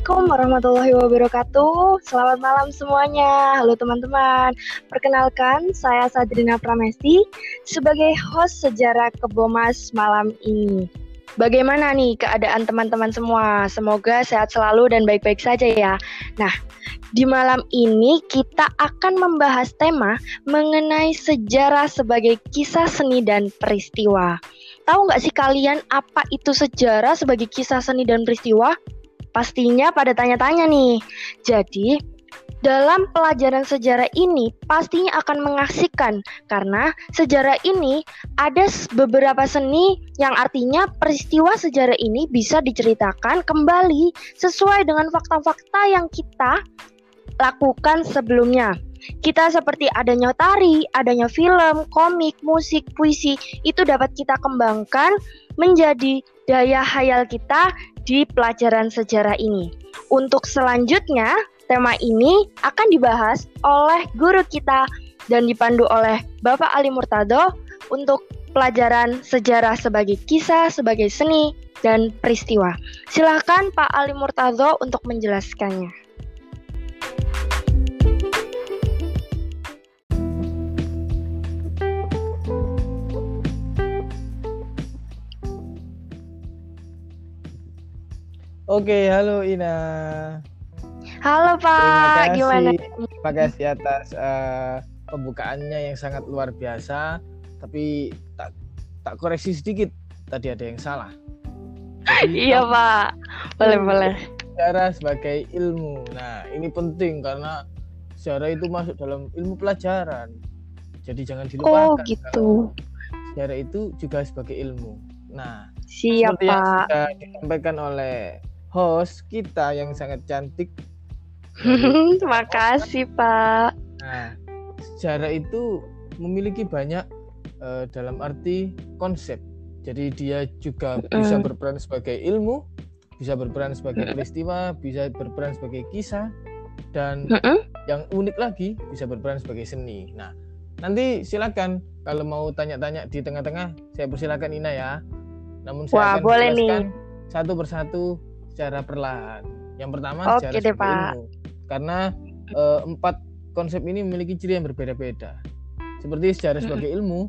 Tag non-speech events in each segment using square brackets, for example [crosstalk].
Assalamualaikum warahmatullahi wabarakatuh. Selamat malam semuanya. Halo teman-teman. Perkenalkan, saya Sadrina Pramesti sebagai host sejarah Kebomas malam ini. Bagaimana nih keadaan teman-teman semua? Semoga sehat selalu dan baik-baik saja ya. Nah, di malam ini kita akan membahas tema mengenai sejarah sebagai kisah seni dan peristiwa. Tahu nggak sih kalian apa itu sejarah sebagai kisah seni dan peristiwa? Pastinya pada tanya-tanya nih. Jadi, dalam pelajaran sejarah ini pastinya akan mengasihkan karena sejarah ini ada beberapa seni yang artinya peristiwa sejarah ini bisa diceritakan kembali sesuai dengan fakta-fakta yang kita lakukan sebelumnya. Kita seperti adanya tari, adanya film, komik, musik, puisi itu dapat kita kembangkan menjadi daya hayal kita di pelajaran sejarah ini. Untuk selanjutnya, tema ini akan dibahas oleh guru kita dan dipandu oleh Bapak Ali Murtado untuk pelajaran sejarah sebagai kisah, sebagai seni, dan peristiwa. Silahkan Pak Ali Murtado untuk menjelaskannya. Oke, halo Ina. Halo Pak, Terima kasih, gimana? Terima kasih atas uh, pembukaannya yang sangat luar biasa. Tapi tak tak koreksi sedikit, tadi ada yang salah. Jadi, iya Pak, boleh boleh. Sejarah sebagai ilmu. Nah ini penting karena sejarah itu masuk dalam ilmu pelajaran. Jadi jangan dilupakan. Oh gitu. Sejarah itu juga sebagai ilmu. Nah, siapa? seperti yang sudah disampaikan oleh host kita yang sangat cantik. [laughs] Terima kasih Pak. Nah, sejarah itu memiliki banyak uh, dalam arti konsep. Jadi dia juga bisa berperan sebagai ilmu, bisa berperan sebagai peristiwa, bisa berperan sebagai kisah, dan yang unik lagi bisa berperan sebagai seni. Nah, nanti silakan kalau mau tanya-tanya di tengah-tengah, saya persilakan Ina ya. Namun saya Wah, akan boleh jelaskan nih. satu persatu secara perlahan. Yang pertama Oke secara deh, Pak. ilmu. Karena eh, empat konsep ini memiliki ciri yang berbeda-beda. Seperti sejarah sebagai ilmu,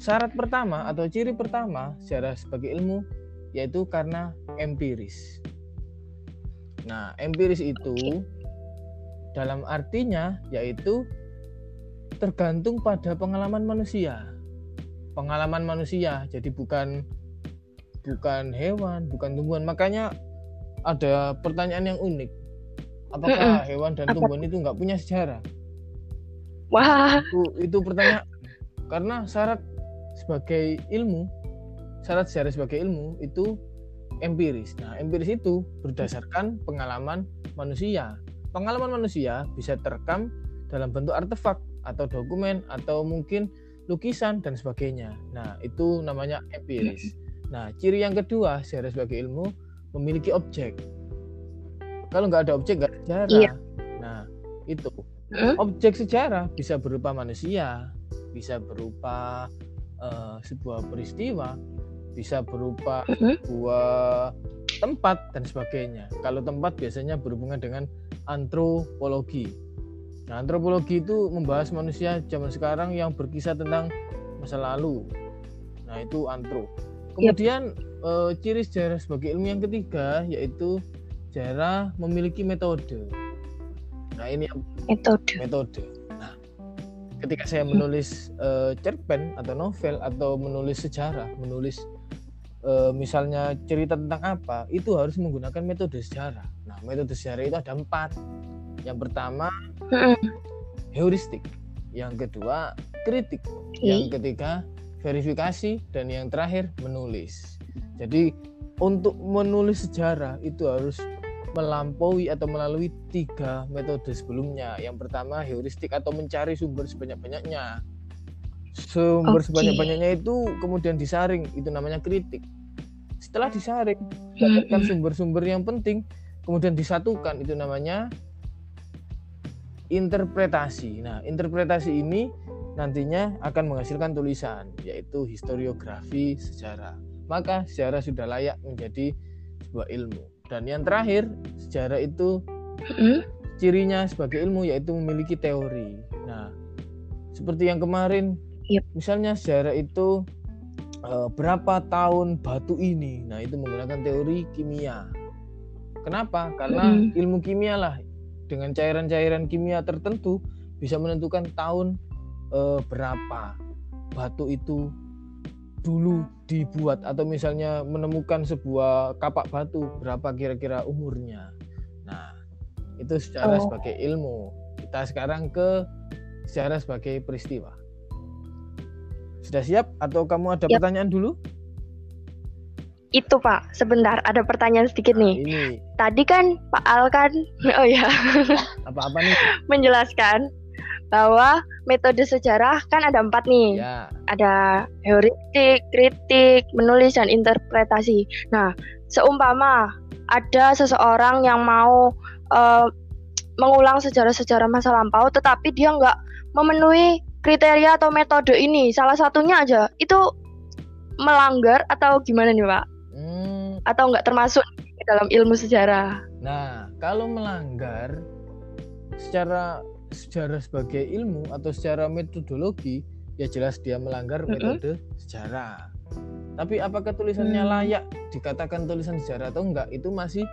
syarat pertama atau ciri pertama sejarah sebagai ilmu yaitu karena empiris. Nah, empiris itu dalam artinya yaitu tergantung pada pengalaman manusia. Pengalaman manusia, jadi bukan bukan hewan, bukan tumbuhan. Makanya ada pertanyaan yang unik. Apakah hewan dan Apa tumbuhan itu nggak punya sejarah? Wah, Itu, itu pertanyaan. Karena syarat sebagai ilmu, syarat sejarah sebagai ilmu itu empiris. Nah, empiris itu berdasarkan pengalaman manusia. Pengalaman manusia bisa terekam dalam bentuk artefak atau dokumen atau mungkin lukisan dan sebagainya. Nah, itu namanya empiris. Nah, ciri yang kedua sejarah sebagai ilmu memiliki objek. Kalau nggak ada objek nggak ada sejarah. Iya. Nah, itu Hmm? objek sejarah bisa berupa manusia, bisa berupa eh, sebuah peristiwa, bisa berupa Mhm. sebuah tempat dan sebagainya. Kalau tempat biasanya berhubungan dengan antropologi. Nah, antropologi itu membahas manusia zaman sekarang yang berkisah tentang masa lalu. Nah, itu antro. Kemudian eh, ciri sejarah sebagai ilmu yang ketiga yaitu sejarah memiliki metode. Nah, ini yang metode. metode. Nah, ketika saya menulis eh, cerpen atau novel atau menulis sejarah, menulis eh, misalnya cerita tentang apa, itu harus menggunakan metode sejarah. Nah, metode sejarah itu ada empat. Yang pertama heuristik, yang kedua kritik, yang ketiga verifikasi, dan yang terakhir menulis. Jadi untuk menulis sejarah itu harus melampaui atau melalui tiga metode sebelumnya. Yang pertama heuristik atau mencari sumber sebanyak-banyaknya. Sumber Oke. sebanyak-banyaknya itu kemudian disaring, itu namanya kritik. Setelah disaring, dapatkan Mm-mm. sumber-sumber yang penting, kemudian disatukan, itu namanya interpretasi. Nah, interpretasi ini nantinya akan menghasilkan tulisan, yaitu historiografi sejarah. Maka sejarah sudah layak menjadi sebuah ilmu. Dan yang terakhir, sejarah itu cirinya sebagai ilmu yaitu memiliki teori. Nah, seperti yang kemarin, Yep. misalnya sejarah itu eh, berapa tahun batu ini. Nah, itu menggunakan teori kimia. Kenapa? Karena ilmu kimia lah dengan cairan-cairan kimia tertentu bisa menentukan tahun eh, berapa batu itu dulu dibuat atau misalnya menemukan sebuah kapak batu berapa kira-kira umurnya. Nah, itu secara Oh. sebagai ilmu. Kita sekarang ke secara sebagai peristiwa. Sudah siap atau kamu ada Yap. pertanyaan dulu? Itu Pak, sebentar ada pertanyaan sedikit Nah, nih. ini Tadi kan Pak Al kan, [laughs] oh ya, apa-apa nih? menjelaskan bahwa metode sejarah kan ada empat nih. Ya, Ada heuristik, kritik, menulis, dan interpretasi. Nah, seumpama ada seseorang yang mau eh, mengulang sejarah-sejarah masa lampau, tetapi dia nggak memenuhi kriteria atau metode ini, salah satunya aja, itu melanggar atau gimana nih Pak? hmm, Atau nggak termasuk dalam ilmu sejarah? Nah, kalau melanggar secara sejarah sebagai ilmu atau secara metodologi, ya jelas dia melanggar metode sejarah. Tapi apakah tulisannya Hmm. layak dikatakan tulisan sejarah atau enggak, itu masih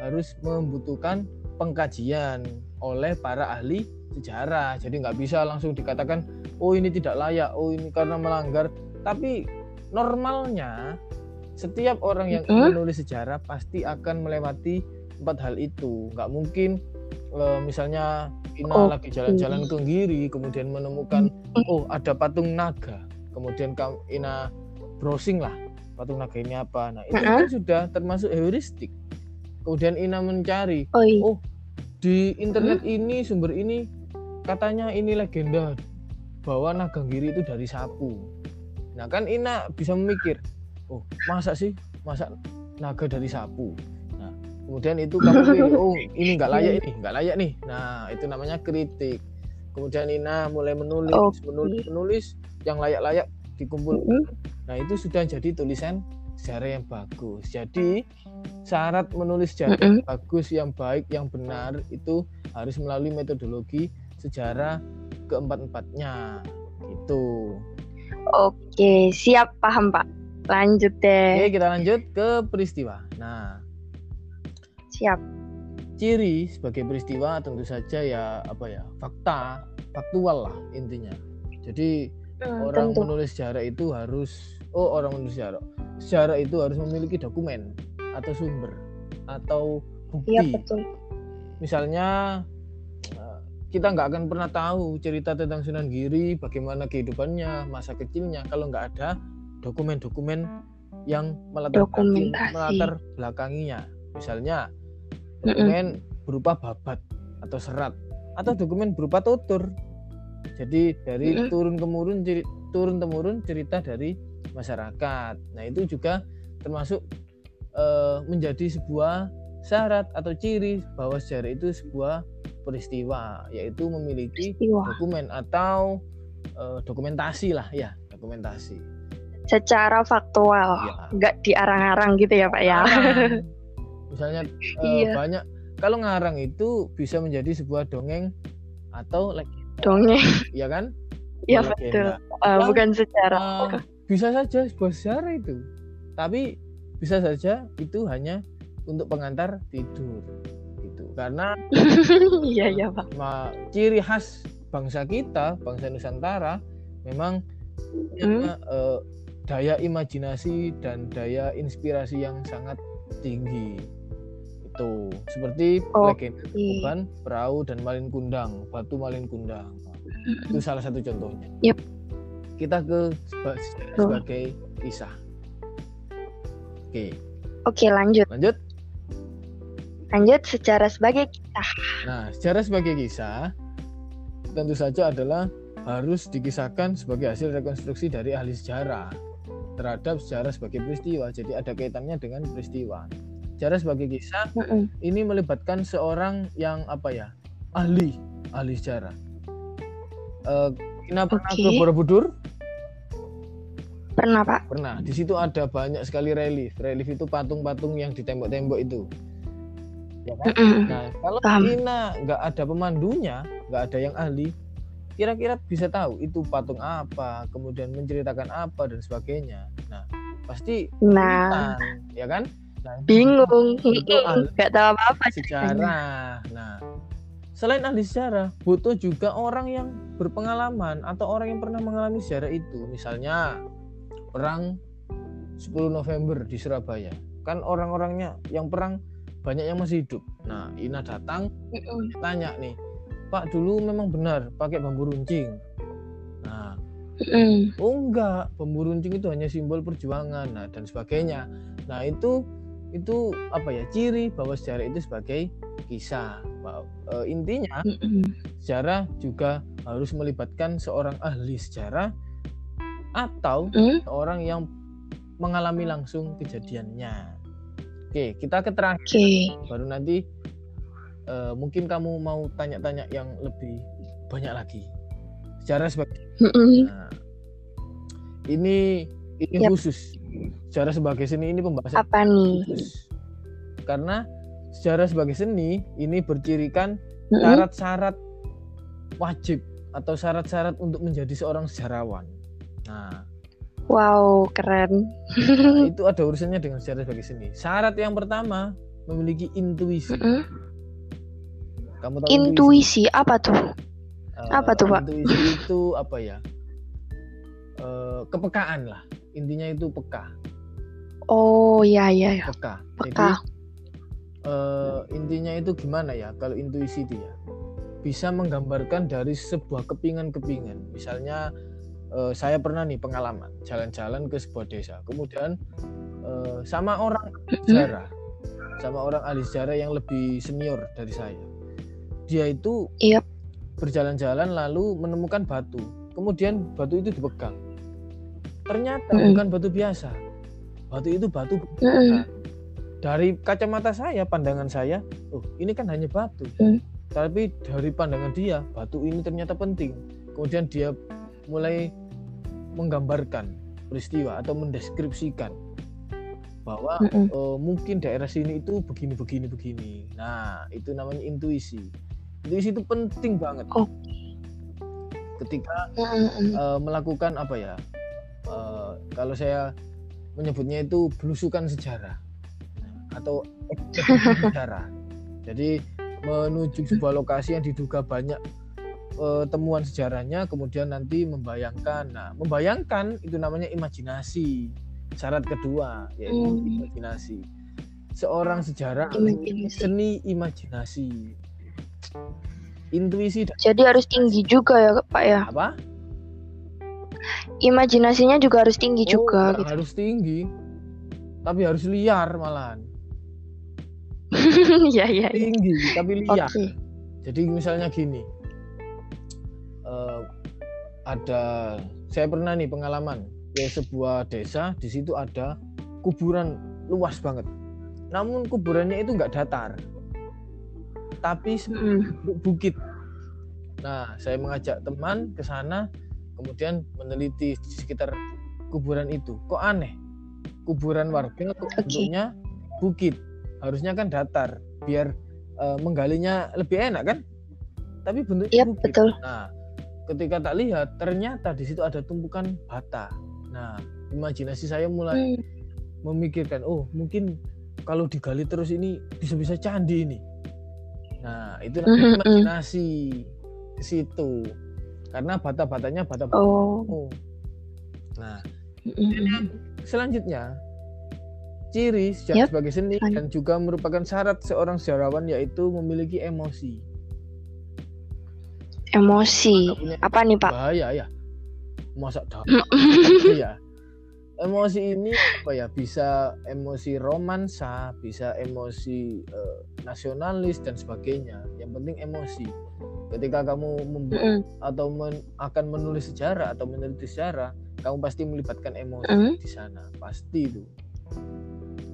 harus membutuhkan pengkajian oleh para ahli sejarah. Jadi nggak bisa langsung dikatakan, oh ini tidak layak, oh ini karena melanggar. Tapi normalnya setiap orang yang Mm-mm. menulis sejarah pasti akan melewati empat hal itu. Nggak mungkin eh, misalnya Ina Oke. lagi jalan-jalan ke Giri, kemudian menemukan oh ada patung naga, kemudian Ina browsing lah patung naga ini apa. Nah itu Mm-mm. kan sudah termasuk heuristik. Kemudian Ina mencari Oh iya. Oh, di internet ini sumber ini katanya ini legenda bahwa naga giri itu dari sapu. Nah kan Ina bisa memikir, oh masa sih masa naga dari sapu. Kemudian itu kamu pilih, [laughs] oh ini nggak layak ini nggak layak nih. Nah itu namanya kritik. Kemudian Ina mulai menulis, Oke. menulis, menulis yang layak-layak dikumpul. Mm-mm. Nah itu sudah jadi tulisan sejarah yang bagus. Jadi syarat menulis sejarah Mm-mm. bagus, yang baik, yang benar itu harus melalui metodologi sejarah keempat-empatnya. Gitu. Oke, siap paham Pak. Lanjut Oke, deh. kita lanjut ke peristiwa. Nah, Siap. ciri sebagai peristiwa tentu saja ya apa ya fakta, faktual lah intinya. Jadi Hmm, orang tentu. menulis sejarah itu harus oh orang menulis sejarah sejarah itu harus memiliki dokumen atau sumber atau Iya bukti betul. misalnya eh, kita nggak akan pernah tahu cerita tentang Sunan Giri bagaimana kehidupannya masa kecilnya kalau nggak ada dokumen-dokumen yang melatar belakangi- melatar belakanginya misalnya Dokumen berupa babat atau serat atau dokumen berupa tutur jadi dari turun temurun ceri- turun temurun cerita dari masyarakat nah itu juga termasuk eh, menjadi sebuah syarat atau ciri bahwa sejarah itu sebuah peristiwa yaitu memiliki Istiwa. dokumen atau eh, dokumentasi lah ya dokumentasi Secara faktual, Ya. nggak diarang-arang gitu ya Pak ya. [laughs] Misalnya eh, Iya. banyak kalau ngarang itu bisa menjadi sebuah dongeng atau legenda Dongeng. ya kan Iya betul. Eh, Yang, bukan sejarah. Eh, bisa saja sebuah sejarah itu tapi bisa saja itu hanya untuk pengantar tidur gitu karena [laughs] Iya iya Pak. ma- ciri khas bangsa kita bangsa Nusantara memang punya, eh, daya imajinasi dan daya inspirasi yang sangat tinggi itu seperti Oke. legenda Tuban, perahu dan malin kundang batu malin kundang itu salah satu contohnya Yep. kita ke seba- sebagai kisah oke Oke lanjut. lanjut Lanjut secara sebagai kita. Nah, sejarah sebagai kisah tentu saja adalah harus dikisahkan sebagai hasil rekonstruksi dari ahli sejarah terhadap sejarah sebagai peristiwa. Jadi ada kaitannya dengan peristiwa. Sejarah sebagai kisah Mm-mm. ini melibatkan seorang yang apa ya ahli ahli sejarah. Eh, Ina pernah Oke. ke Borobudur? Pernah Pak? Pernah. Di situ ada banyak sekali relief. Relief itu patung-patung yang di tembok-tembok itu. ya kan? Mm-mm. Nah, kalau Paham. Ina nggak ada pemandunya, nggak ada yang ahli, kira-kira bisa tahu itu patung apa, kemudian menceritakan apa dan sebagainya. Nah, pasti Nah, kesulitan, ya kan? Nah, bingung. Itu ahli Gak tahu apa-apa. sejarah. Nah, selain ahli sejarah, butuh juga orang yang berpengalaman atau orang yang pernah mengalami sejarah itu. Misalnya perang 10 November di Surabaya. Kan orang-orangnya yang perang banyak yang masih hidup. Nah, Ina datang tanya nih, Pak dulu memang benar pakai bambu runcing. Nah, oh enggak, bambu runcing itu hanya simbol perjuangan, nah dan sebagainya. Nah itu itu apa ya ciri bahwa sejarah itu sebagai kisah. Bahwa, e, intinya sejarah juga harus melibatkan seorang ahli sejarah atau Mm? orang yang mengalami langsung kejadiannya. Oke, kita ke terakhir Oke. baru nanti eh, mungkin kamu mau tanya-tanya yang lebih banyak lagi sejarah sebagai nah, ini ini Yap. khusus sejarah sebagai seni ini pembahasan Apa nih? karena sejarah sebagai seni ini bercirikan syarat-syarat wajib atau syarat-syarat untuk menjadi seorang sejarawan nah Wow, keren. Nah, [laughs] itu ada urusannya dengan sejarah sebagai seni. Syarat yang pertama memiliki intuisi. Mm-mm. Kamu tahu Intuisi apa tuh? Eh, apa tuh, Pak? Intuisi itu apa ya? Eh, kepekaan lah. Intinya itu peka, Oh, ya ya ya. peka. Jadi Peka. eh, intinya itu gimana ya? Kalau intuisi ya bisa menggambarkan dari sebuah kepingan-kepingan. Misalnya eh, saya pernah nih pengalaman jalan-jalan ke sebuah desa, kemudian eh, sama orang sejarah, sama orang ahli sejarah yang lebih senior dari saya. Dia itu Iya. berjalan-jalan lalu menemukan batu, kemudian batu itu dipegang. Ternyata Mm-mm. bukan batu biasa, batu itu batu Mm-mm. dari kacamata saya, pandangan saya, oh ini kan hanya batu. Hmm. Tapi dari pandangan dia, batu ini ternyata penting. Kemudian dia mulai menggambarkan peristiwa atau mendeskripsikan bahwa Mm-mm. eh, mungkin daerah sini itu begini begini begini. Nah, itu namanya intuisi. Intuisi itu penting banget. Oh. Ketika Mm-mm. eh, melakukan apa ya? Kalau saya menyebutnya itu belusukan sejarah atau [laughs] sejarah. Jadi menuju sebuah lokasi yang diduga banyak eh, temuan sejarahnya, kemudian nanti membayangkan. Nah, membayangkan itu namanya imajinasi. Syarat kedua yaitu Hmm. imajinasi. Seorang sejarah Imajinasi. seni imajinasi. Intuisi dan Jadi harus tinggi juga ya, Pak ya. apa? Imajinasinya juga harus tinggi Oh, juga gitu. harus tinggi, tapi harus liar malahan. [laughs] Iya, iya, iya. Tinggi tapi liar. Oke. Jadi misalnya gini, eh, ada saya pernah nih pengalaman ke sebuah desa, di situ ada kuburan luas banget. Namun kuburannya itu nggak datar, tapi bu- bukit. Nah, saya mengajak teman ke sana, kemudian meneliti di sekitar kuburan itu. Kok aneh? Kuburan warga kok Oke. bentuknya bukit. Harusnya kan datar, biar eh, menggalinya lebih enak kan? Tapi bentuknya Iya, bukit. betul. Nah, ketika tak lihat, ternyata di situ ada tumpukan bata. Nah, imajinasi saya mulai Hmm. memikirkan, oh mungkin kalau digali terus ini bisa-bisa candi ini. Nah, itu namanya Mhm, mhm. imajinasi ke situ. Karena bata-batanya bata-bata. Oh. Nah, Mm-mm. selanjutnya ciri sejarah Yap, sebagai seni dan juga merupakan syarat seorang sejarawan yaitu memiliki emosi. Emosi. Apa nih, Pak? bahaya ya. Masa dah [laughs] ya. Emosi ini apa ya? Bisa emosi romansa, bisa emosi eh, nasionalis dan sebagainya. Yang penting emosi. Ketika kamu membuat Mm-mm. atau men- akan menulis sejarah atau meneliti sejarah, kamu pasti melibatkan emosi Mm. di sana, pasti itu.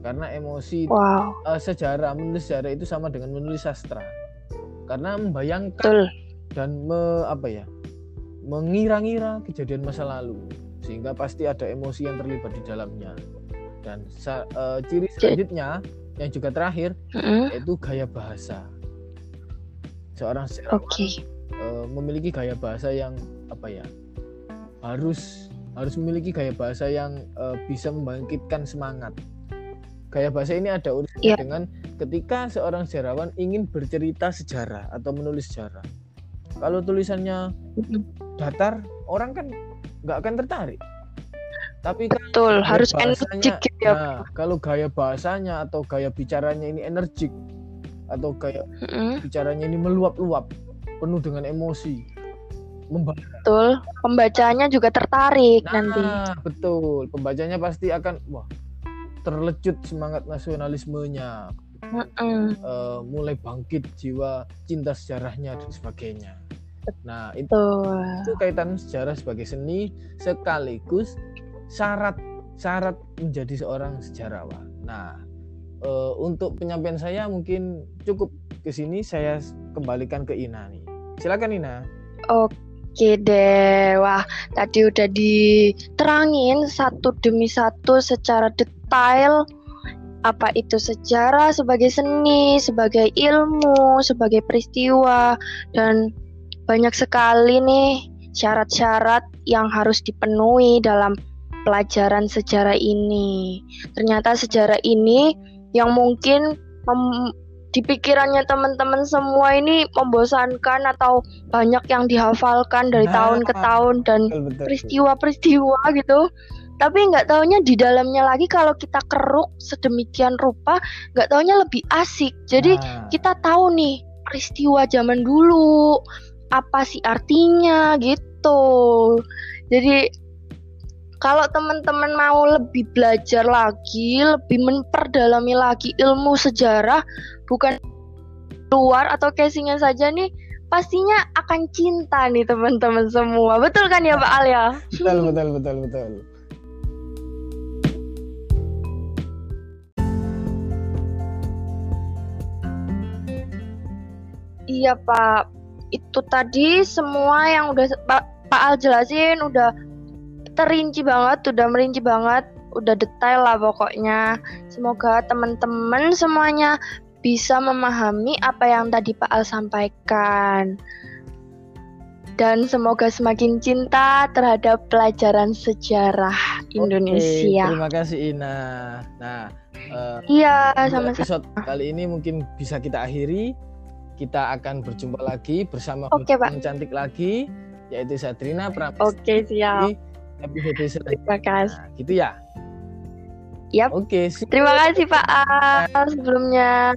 Karena emosi Wow, eh, sejarah, menulis sejarah itu sama dengan menulis sastra. Karena membayangkan betul. dan me, apa ya mengira-ngira kejadian masa lalu sehingga pasti ada emosi yang terlibat di dalamnya dan eh, ciri selanjutnya yang juga terakhir Mm-mm. yaitu gaya bahasa. Seorang sejarawan Oke. eh, memiliki gaya bahasa yang apa ya? Harus harus memiliki gaya bahasa yang eh, bisa membangkitkan semangat. Gaya bahasa ini ada urusannya Iya. dengan ketika seorang sejarawan ingin bercerita sejarah atau menulis sejarah. Kalau tulisannya datar, orang kan nggak akan tertarik. Tapi Betul, harus energik gitu ya. Nah, kalau gaya bahasanya atau gaya bicaranya ini energik atau gaya Mm-mm. bicaranya ini meluap-luap, penuh dengan emosi, membahas. Betul. Pembacanya juga tertarik nanti. Nah, betul. Pembacanya pasti akan wah terlecut semangat nasionalismenya, eh, mulai bangkit jiwa cinta sejarahnya dan sebagainya. Nah, itu Betul. itu kaitan sejarah sebagai seni sekaligus syarat syarat menjadi seorang sejarawan. Nah, eh, untuk penyampaian saya mungkin cukup ke sini saya kembalikan ke Ina nih. Silakan Ina. Oke deh, wah tadi udah diterangin satu demi satu secara detail apa itu sejarah sebagai seni, sebagai ilmu, sebagai peristiwa dan banyak sekali nih syarat-syarat yang harus dipenuhi dalam pelajaran sejarah ini. Ternyata sejarah ini yang mungkin di pikirannya teman-teman semua ini membosankan atau banyak yang dihafalkan dari Nah. tahun ke tahun dan peristiwa-peristiwa gitu. Tapi nggak taunya di dalamnya lagi kalau kita keruk sedemikian rupa, nggak taunya lebih asik. Jadi Nah, kita tahu nih peristiwa zaman dulu apa sih artinya gitu. Jadi kalau teman-teman mau lebih belajar lagi, lebih memperdalami lagi ilmu sejarah, bukan luar atau casingnya saja nih, pastinya akan cinta nih teman-teman semua. Betul kan ya Pak Al ya? betul betul betul betul. Iya Pak, itu tadi semua yang udah Pak, Pak Al jelasin udah terinci banget, udah merinci banget, udah detail lah pokoknya. Semoga teman-teman semuanya bisa memahami apa yang tadi Pak Al sampaikan. Dan semoga semakin cinta terhadap pelajaran sejarah Oke, Indonesia. terima kasih Ina. Nah, eh, Iya, sama-sama. episode kali ini mungkin bisa kita akhiri. Kita akan berjumpa lagi bersama Oke, Pak. yang cantik lagi, yaitu Satrina Pramesti Oke, siap episode selanjutnya. Terima kasih. Nah, gitu ya. Yap. Oke. Okay, Terima kasih Pak Al sebelumnya.